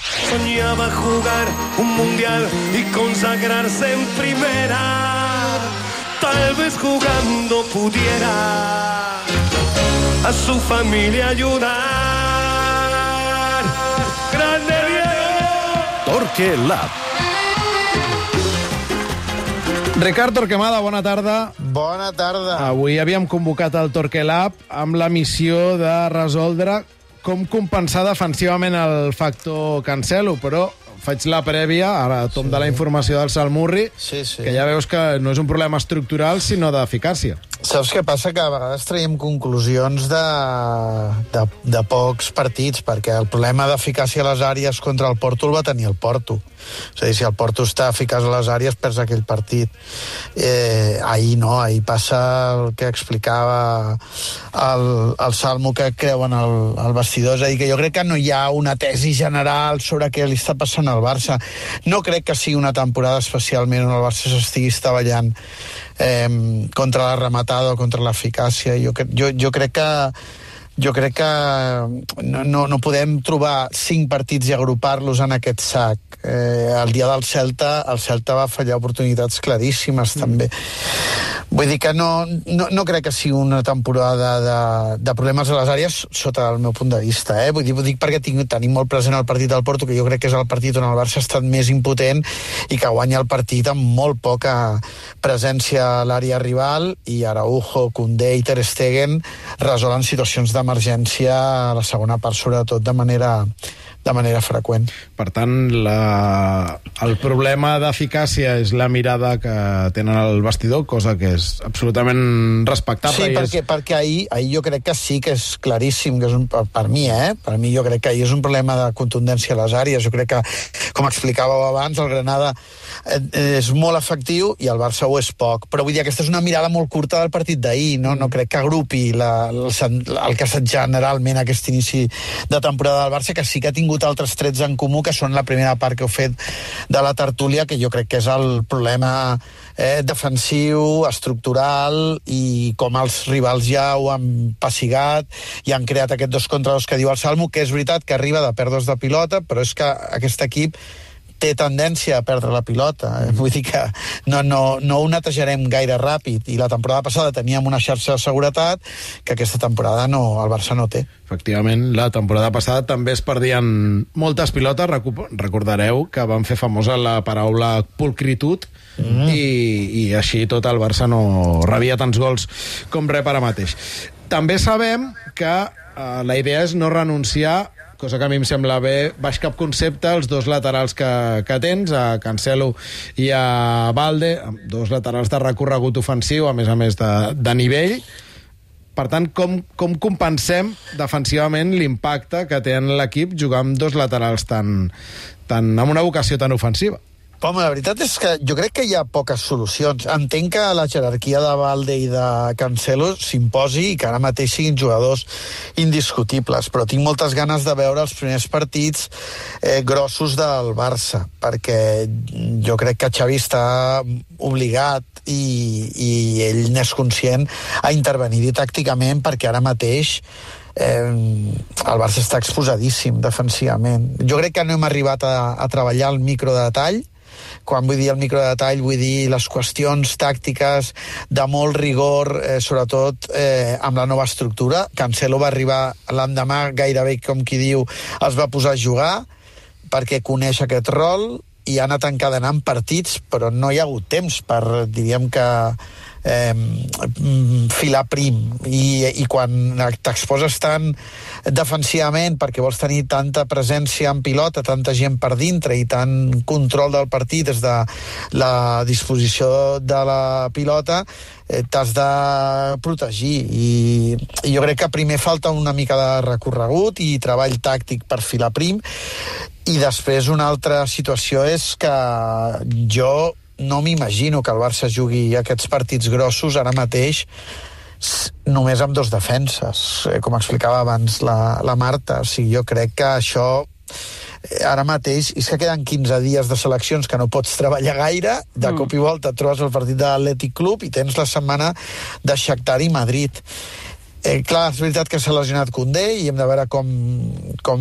Soñaba jugar un mundial y consagrarse en primera. Tal vez jugando pudiera a su familia ayudar. ¡Grande Diego! Torque Lab. Ricard Torquemada, bona tarda. Bona tarda. Avui havíem convocat el Torque Lab amb la missió de resoldre com compensar defensivament el factor Cancelo, però faig la prèvia, ara tom sí. de la informació del Salmurri, Sí, sí. que ja veus que no és un problema estructural, sinó d'eficàcia. Saps què passa? Que a vegades traiem conclusions de, de, de pocs partits, perquè el problema d'eficàcia a les àrees contra el Porto el va tenir el Porto. És a dir, si el Porto està eficaç a les àrees, perds aquell partit. Eh, ahir no, ahir passa el que explicava el, el Salmo que creuen el, el vestidor. És a dir, que jo crec que no hi ha una tesi general sobre què li està passant al Barça. No crec que sigui una temporada especialment on el Barça s'estigui estavellant eh, contra la rematada o contra l'eficàcia. Jo, jo, jo crec que jo crec que no, no, no podem trobar cinc partits i agrupar-los en aquest sac. Eh, el dia del Celta, el Celta va fallar oportunitats claríssimes, mm. també. Vull dir que no, no, no crec que sigui una temporada de, de problemes a les àrees sota el meu punt de vista. Eh? Vull dir, vull dir perquè tinc, tenim molt present el partit del Porto, que jo crec que és el partit on el Barça ha estat més impotent i que guanya el partit amb molt poca presència a l'àrea rival i Araujo, Koundé i Ter Stegen resolen situacions d'emergència la segona part, sobretot de manera, de manera freqüent. Per tant, la... el problema d'eficàcia és la mirada que tenen al vestidor, cosa que és absolutament respectable. Sí, perquè, és... perquè ahir, ahir jo crec que sí que és claríssim, que és un, per, per mi, eh? Per mi jo crec que ahir és un problema de contundència a les àrees. Jo crec que, com explicàveu abans, el Granada eh, és molt efectiu i el Barça ho és poc. Però vull dir, aquesta és una mirada molt curta del partit d'ahir, no? No crec que agrupi la, el, el que ha estat generalment aquest inici de temporada del Barça, que sí que ha tingut altres trets en comú, que són la primera part que heu fet de la tertúlia, que jo crec que és el problema eh, defensiu, estructural i com els rivals ja ho han passigat i han creat aquest dos contra dos que diu el Salmo, que és veritat que arriba de pèrdues de pilota, però és que aquest equip té tendència a perdre la pilota. Eh? Vull dir que no, no, no ho netejarem gaire ràpid. I la temporada passada teníem una xarxa de seguretat que aquesta temporada no, el Barça no té. Efectivament, la temporada passada també es perdien moltes pilotes. Recordareu que van fer famosa la paraula pulcritud mm. i, i així tot el Barça no rebia tants gols com rep ara mateix. També sabem que eh, la idea és no renunciar cosa que a mi em sembla bé, baix cap concepte, els dos laterals que, que tens, a Cancelo i a Valde, dos laterals de recorregut ofensiu, a més a més de, de nivell, per tant, com, com compensem defensivament l'impacte que té en l'equip jugar amb dos laterals tan, tan, amb una vocació tan ofensiva? Home, la veritat és que jo crec que hi ha poques solucions. Entenc que la jerarquia de Valde i de Cancelo s'imposi i que ara mateix siguin jugadors indiscutibles, però tinc moltes ganes de veure els primers partits eh, grossos del Barça, perquè jo crec que Xavi està obligat i, i ell n'és conscient a intervenir-hi tàcticament perquè ara mateix eh, el Barça està exposadíssim defensivament. Jo crec que no hem arribat a, a treballar el microdetall, quan vull dir el microdetall vull dir les qüestions tàctiques de molt rigor, eh, sobretot eh, amb la nova estructura. Cancelo va arribar l'endemà gairebé, com qui diu, es va posar a jugar perquè coneix aquest rol i ha anat encadenant partits, però no hi ha hagut temps per, diríem que, eh, filar prim. I, i quan t'exposes tant defensivament perquè vols tenir tanta presència en pilota, tanta gent per dintre i tant control del partit des de la disposició de la pilota eh, t'has de protegir. I, i jo crec que primer falta una mica de recorregut i treball tàctic per filar prim i després una altra situació és que jo no m'imagino que el Barça jugui aquests partits grossos ara mateix només amb dos defenses, eh, com explicava abans la, la Marta. O sigui, jo crec que això eh, ara mateix, és que queden 15 dies de seleccions que no pots treballar gaire, de mm. cop i volta trobes el partit de l'Atlètic Club i tens la setmana de Shakhtar i Madrid. Eh, clar, és veritat que s'ha lesionat Condé i hem de veure com, com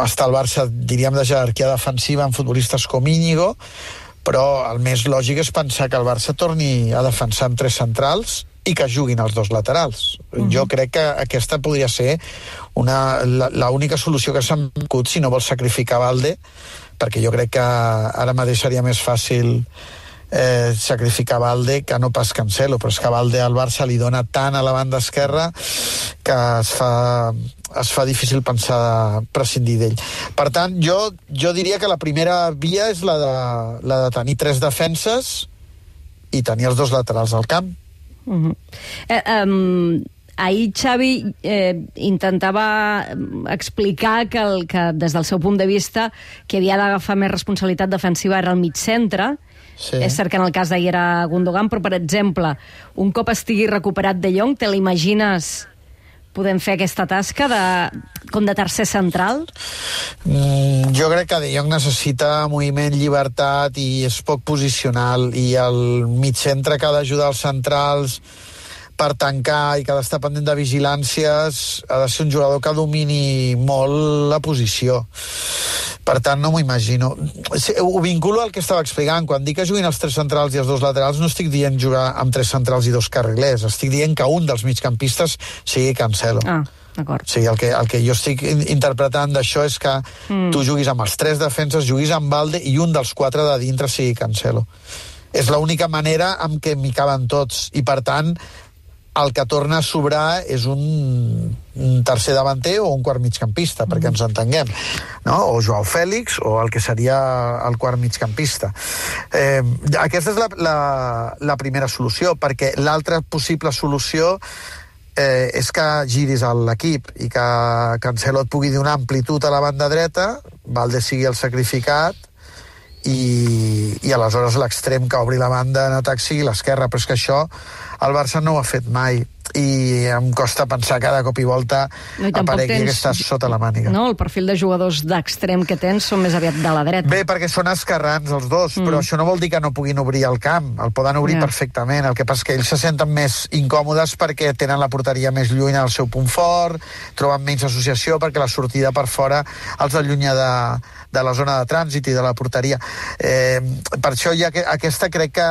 està el Barça, diríem, de jerarquia defensiva amb futbolistes com Íñigo, però el més lògic és pensar que el Barça torni a defensar amb tres centrals i que juguin els dos laterals. Uh -huh. Jo crec que aquesta podria ser una, l'única solució que s'ha vingut si no vol sacrificar Valde, perquè jo crec que ara mateix seria més fàcil eh, sacrificar Valde que no pas Cancelo, però és que Valde al Barça li dona tant a la banda esquerra que es fa, es fa difícil pensar prescindir d'ell. Per tant, jo, jo diria que la primera via és la de, la de tenir tres defenses i tenir els dos laterals al camp. Uh -huh. eh, um, ahir Xavi eh, intentava explicar que, el, que des del seu punt de vista que havia d'agafar més responsabilitat defensiva era el mig centre, Sí. És cert que en el cas d'ahir era Gundogan, però, per exemple, un cop estigui recuperat de Jong, te l'imagines podem fer aquesta tasca de, com de tercer central? Mm, jo crec que De Jong necessita moviment, llibertat i és poc posicional i el mig centre que ha d'ajudar els centrals per tancar i que ha d'estar pendent de vigilàncies ha de ser un jugador que domini molt la posició per tant no m'ho imagino ho vinculo al que estava explicant quan dic que juguin els tres centrals i els dos laterals no estic dient jugar amb tres centrals i dos carrilers estic dient que un dels migcampistes sigui Cancelo ah. D'acord. Sí, el que, el que jo estic interpretant d'això és que mm. tu juguis amb els tres defenses, juguis amb Valde i un dels quatre de dintre sigui Cancelo. És l'única manera amb què m'hi caben tots. I, per tant, el que torna a sobrar és un, un tercer davanter o un quart migcampista, perquè ens entenguem, no? o Joao Fèlix o el que seria el quart migcampista. Eh, aquesta és la, la, la primera solució, perquè l'altra possible solució eh, és que giris l'equip i que Cancelo et pugui donar amplitud a la banda dreta, Valde sigui el sacrificat, i, i aleshores l'extrem que obri la banda en atac sigui l'esquerra, però és que això el Barça no ho ha fet mai i em costa pensar cada cop i volta no, i aparegui tens... que estàs sota la màniga. No, el perfil de jugadors d'extrem que tens són més aviat de la dreta. Bé, perquè són esquerrans els dos, mm. però això no vol dir que no puguin obrir el camp, el poden obrir yeah. perfectament, el que passa que ells se senten més incòmodes perquè tenen la porteria més lluny al seu punt fort, troben menys associació perquè la sortida per fora els allunya de, de la zona de trànsit i de la porteria. Eh, per això ja que, aquesta crec que,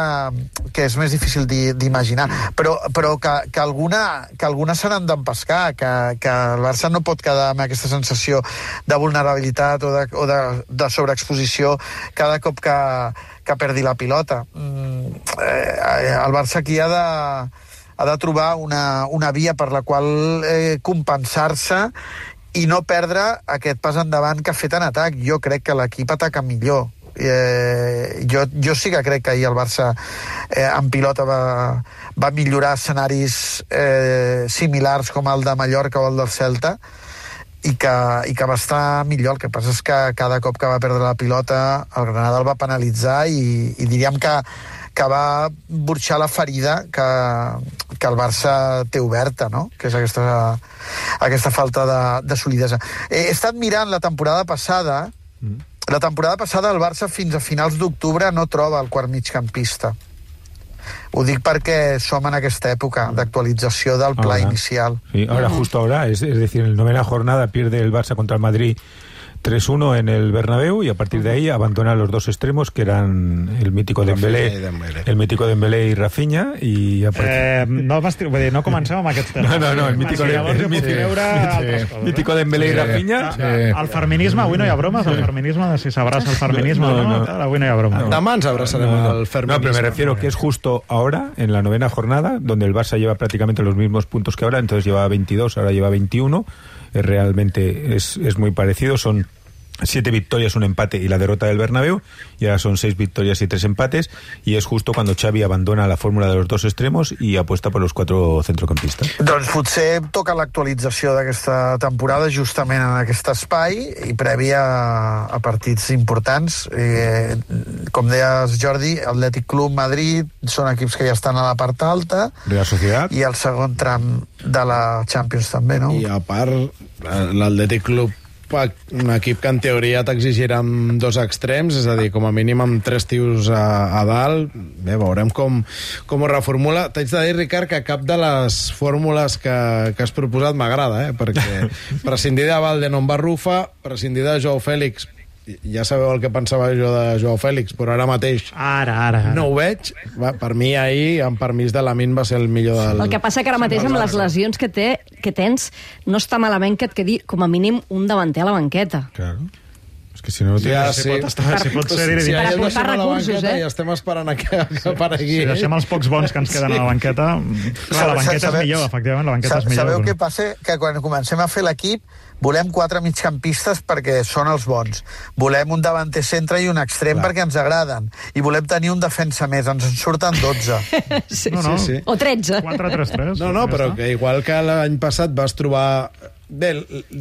que és més difícil d'imaginar, però, però que, que alguna, que alguna se n'han d'empescar, que, que el Barça no pot quedar amb aquesta sensació de vulnerabilitat o de, o de, de sobreexposició cada cop que, que perdi la pilota. Mm, eh, el Barça aquí ha de ha de trobar una, una via per la qual eh, compensar-se i no perdre aquest pas endavant que ha fet en atac. Jo crec que l'equip ataca millor. Eh, jo, jo sí que crec que ahir el Barça eh, en pilota va, va millorar escenaris eh, similars com el de Mallorca o el del Celta i que, i que va estar millor. El que passa és que cada cop que va perdre la pilota el Granada el va penalitzar i, i diríem que que va burxar la ferida que, que el Barça té oberta, no? que és aquesta, aquesta falta de, de solidesa. He estat mirant la temporada passada, mm. la temporada passada el Barça fins a finals d'octubre no troba el quart migcampista. Ho dic perquè som en aquesta època d'actualització del pla ahora, inicial. Sí, ahora, justo ahora, es, es decir, en la novena jornada pierde el Barça contra el Madrid 3-1 en el Bernabéu y a partir de ahí abandona los dos extremos que eran el mítico Dembélé, el mítico Dembélé i Rafinha i a partir... eh, no, dir, vull dir, no comencem amb aquests temes. No, no, no, el mítico, de, el, mítico, sí, mítico Dembélé sí, i Rafinha. Sí. El feminisme, avui no hi ha bromes, el feminisme, si s'abraça el feminisme, no, no, no. avui no hi ha broma. No. Demà ens abraçarem no, el feminisme. No, pero me refiero que es justo ahora, en la novena jornada, donde el Barça lleva prácticamente los mismos puntos que ahora, entonces lleva 22, ahora lleva 21, eh, realmente es, es muy parecido, son siete victorias, un empate y la derrota del Bernabéu, y ahora son seis victorias y tres empates, y és justo cuando Xavi abandona la fórmula de los dos extremos i apuesta per los cuatro centrocampistas. Doncs potser toca l'actualització d'aquesta temporada justament en aquest espai i prèvia a partits importants. Eh, com deies, Jordi, Atlètic Club Madrid són equips que ja estan a la part alta. Real Sociedad. I el segon tram de la Champions també, no? I a part, l'Atlètic Club un equip que en teoria t'exigirà amb dos extrems, és a dir, com a mínim amb tres tios a, a dalt. Bé, veurem com, com ho reformula. T'haig de dir, Ricard, que cap de les fórmules que, que has proposat m'agrada, eh? perquè prescindir de Valde no em va rufa, prescindir de Joao Fèlix ja sabeu el que pensava jo de Joao Fèlix, però ara mateix Ara, ara. ara. no ho veig. Va, per mi, ahir, amb permís de la Min, va ser el millor del... El que passa que ara mateix amb les lesions que, té, que tens no està malament que et quedi com a mínim un davanter a la banqueta. Claro. És que si no... Ja, tienes- Si pot, estar, si pot ser si sí, Per aportar recursos, eh? I estem esperant a que, que aparegui. Si deixem els pocs bons que ens queden a la banqueta... Clar, la banqueta és Sabeu- millor, efectivament, la banqueta sa- és millor. Sabeu però- què passa? Que quan comencem a fer l'equip volem quatre migcampistes perquè són els bons. Volem un davanter centre i un extrem Clar. perquè ens agraden. I volem tenir un defensa més. Ens en surten 12. Sí, No, no. Sí, sí. O 13. 4-3-3. No, no, però que igual que l'any passat vas trobar... Bé,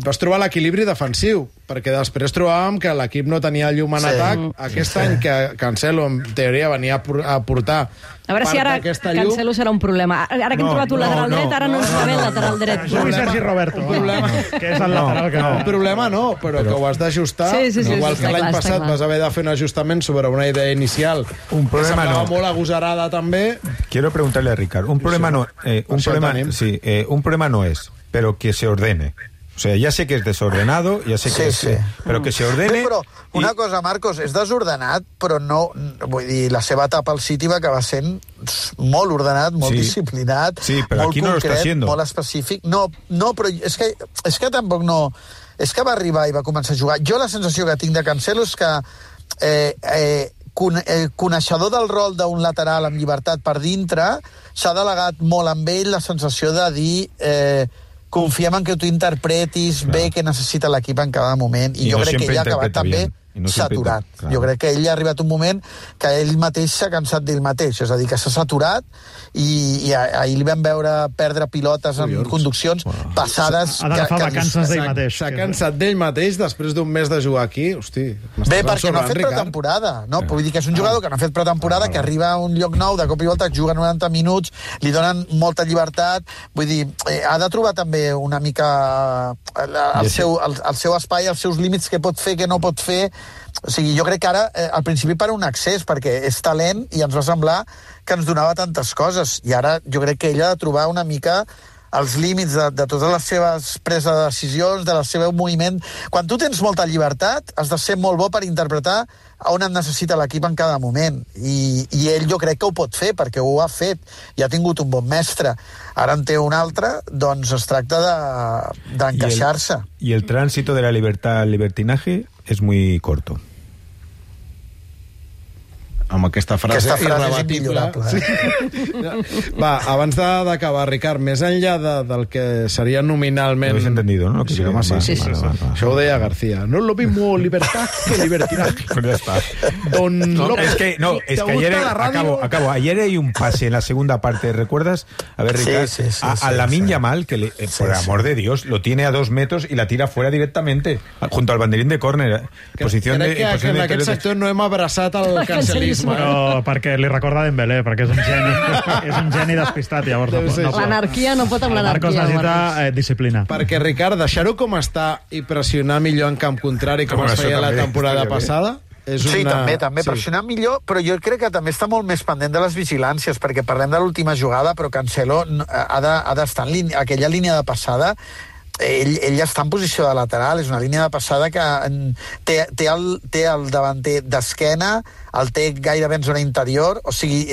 vas trobar l'equilibri defensiu, perquè després trobàvem que l'equip no tenia llum en Sí. atac. Aquest any que Cancelo, en teoria, venia a por- a portar A veure si ara llum... Cancelo serà un problema. Ara que hem No, trobat un no, lateral no, dret, ara no, no, ens va bé el lateral dret. Això és Sergi Roberto, un problema. que és el lateral que... Un problema no, però, que ho has d'ajustar. Sí, sí, sí, Igual sí, que està l'any passat vas haver de fer un ajustament sobre una idea inicial Un problema que semblava no. molt agosarada també. Quiero preguntarle a Ricardo, un problema no, eh, un problema, sí, eh, un problema no es, pero que se ordene. O sea, ya sé que es desordenado, ya sé que Sí, es, sí. pero que se ordene. Sí, però una y- cosa, Marcos, és desordenat, però no... Vull dir, la seva etapa al City va acabar sent molt ordenat, molt Sí. disciplinat, Sí, però molt aquí no està concret, siendo. molt específic. No, no, però és que, és que tampoc no... És que va arribar i va començar a jugar. Jo la sensació que tinc de Cancelo és que eh, eh, eh, coneixedor del rol d'un lateral amb llibertat per dintre, s'ha delegat molt amb ell la sensació de dir... Eh, confiem en que tu interpretis Clar. bé què necessita l'equip en cada moment i, I jo no crec que ell ha acabat també bien. I no inter- clar. Jo crec que ell ha arribat un moment que ell mateix s'ha cansat d'ell mateix, és a dir, que s'ha saturat i, i ahir li vam veure perdre pilotes en conduccions passades... Ha d'agafar que- que- vacances d'ell S'ha mateix. s'ha cansat d'ell mateix després d'un mes de jugar aquí. Hosti, Bé, perquè no ha fet pretemporada, no? Vull dir que és un jugador que no ha fet pretemporada, que arriba a un lloc nou, de cop i volta juga 90 minuts, li donen molta llibertat, vull dir, eh, ha de trobar també una mica eh, el, el, seu, el, el seu espai, els seus límits, què pot fer, què no pot fer... O sigui, jo crec que ara, eh, al principi per un accés, perquè és talent i ens va semblar que ens donava tantes coses, i ara jo crec que ell ha de trobar una mica els límits de, de totes les seves preses de decisions, de la seva moviment. Quan tu tens molta llibertat, has de ser molt bo per interpretar on et necessita l'equip en cada moment. I, I ell jo crec que ho pot fer, perquè ho ha fet, i ha tingut un bon mestre. Ara en té un altre, doncs es tracta de- d'encaixar-se. De, Y el tránsito de la libertad al libertinaje es muy corto. Amb aquesta frase, Aquesta frase és irrebatible. immillorable, eh? Sí. Va, abans de- d'acabar, Ricard, més enllà de, del que seria nominalment... Lo entendido, ¿no? Que Sí, home, sí, sí, va, sí, va, sí. va, va. Això ho deia García. No es lo mismo libertad que libertinaje. Pues ya está. Don No, López, es que, no, ¿te es que ayer, acabo, acabo, ayer hay un pase en la segunda parte, ¿recuerdas? A ver, Sí, Ricardo, sí, sí, a, sí, a Lamine sí. Yamal, que le- eh, Sí, por sí. amor de Dios, lo tiene a dos metros y la tira fuera directamente, junto al banderín de córner. Que, Posición crec de, que, que posición en de aquest sector no hem abraçat el cancelisme. Però perquè li recorda Dembélé, perquè és un geni, és un geni despistat, llavors no, ser no, això. L'anarquia no pot amb El Marcos l'anarquia. necessita eh, disciplina. Perquè, Ricard, deixar-ho com està i pressionar millor en camp contrari com Home, es feia la també temporada estaria bé. passada és Sí, una... també, també, pressionar millor, però jo crec que també està molt més pendent de les vigilàncies, perquè parlem de l'última jugada, però Cancelo ha de- ha d'estar en línia, aquella línia de passada ell, ell està en posició de lateral, és una línia de passada que en, té, té, el, té el davanter d'esquena, el té gairebé en zona interior, o sigui,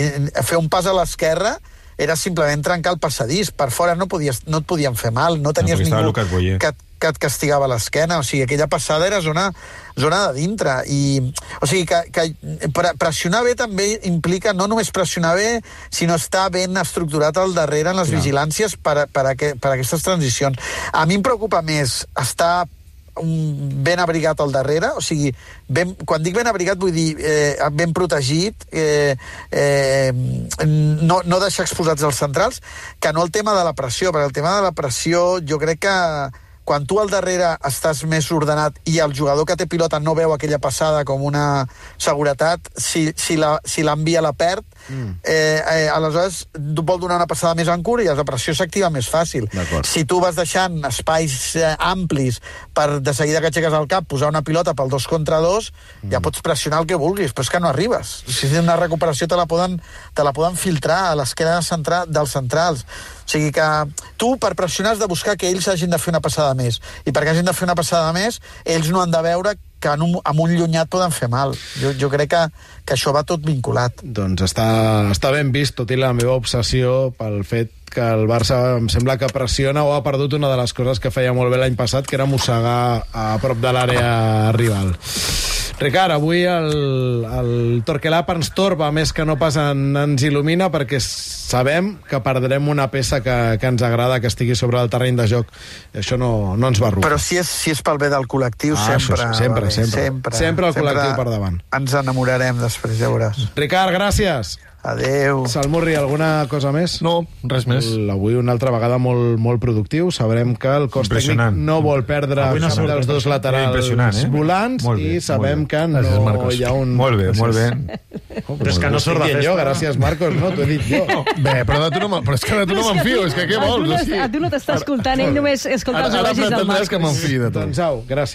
fer un pas a l'esquerra era simplement trencar el passadís. Per fora no, podies, no et podien fer mal, no tenies estava ningú que, que et castigava l'esquena. O sigui, aquella passada era zona, zona de dintre. I, o sigui, que, que pre- pressionar bé també implica no només pressionar bé, sinó estar ben estructurat al darrere en les Clar. vigilàncies per, per, a, que, per a aquestes transicions. A mi em preocupa més estar ben abrigat al darrere, o sigui, ben, quan dic ben abrigat vull dir eh, ben protegit, eh, eh, no, no deixar exposats els centrals, que no el tema de la pressió, perquè el tema de la pressió jo crec que quan tu al darrere estàs més ordenat i el jugador que té pilota no veu aquella passada com una seguretat, si, si la- si l'envia la perd, mm. eh, eh, aleshores vol donar una passada més en curt i la pressió s'activa més fàcil. Si tu vas deixant espais eh, amplis per de seguida que aixeques el cap posar una pilota pel dos contra dos, mm. ja pots pressionar el que vulguis, però és que no arribes. Si és una recuperació te la poden, te la poden filtrar a l'esquena central, dels centrals. O sigui que tu, per pressionar, has de buscar que ells hagin de fer una passada més. I perquè hagin de fer una passada més, ells no han de veure que en un, amb un llunyat poden fer mal. Jo, jo crec que, que això va tot vinculat. Doncs està, està ben vist, tot i la meva obsessió pel fet que el Barça em sembla que pressiona o ha perdut una de les coses que feia molt bé l'any passat, que era mossegar a prop de l'àrea rival. Ricard, avui el, el Torquelap ens torba més que no pas en, ens il·lumina perquè sabem que perdrem una peça que, que ens agrada que estigui sobre el terreny de joc. Això no, no ens va arrugar. Però si és, si és pel bé del col·lectiu, Ah, sempre, sempre, bé, sempre. sempre. Sempre el col·lectiu per davant. Ens enamorarem després, ja veuràs. Ricard, gràcies. Adeu. Salmurri, alguna cosa més? No, res més. El- Avui una altra vegada molt, molt productiu. Sabrem que el cos tècnic no vol perdre Avui no cap dels dos laterals eh? volants Molt bé, i sabem que Gràcies, no Marcos. hi ha un... Molt bé, molt bé. Oh, Però és que no surt de jo, festa, no? gràcies, Marcos. No, t'ho he dit jo. Bé, però de tu no, però és que de tu no m'enfio, és que què A tu vols? a tu no t'està escoltant, ell només escolta Ara, els ara elogis del pretendràs Marc. que m'enfiï de tu. doncs au, gràcies.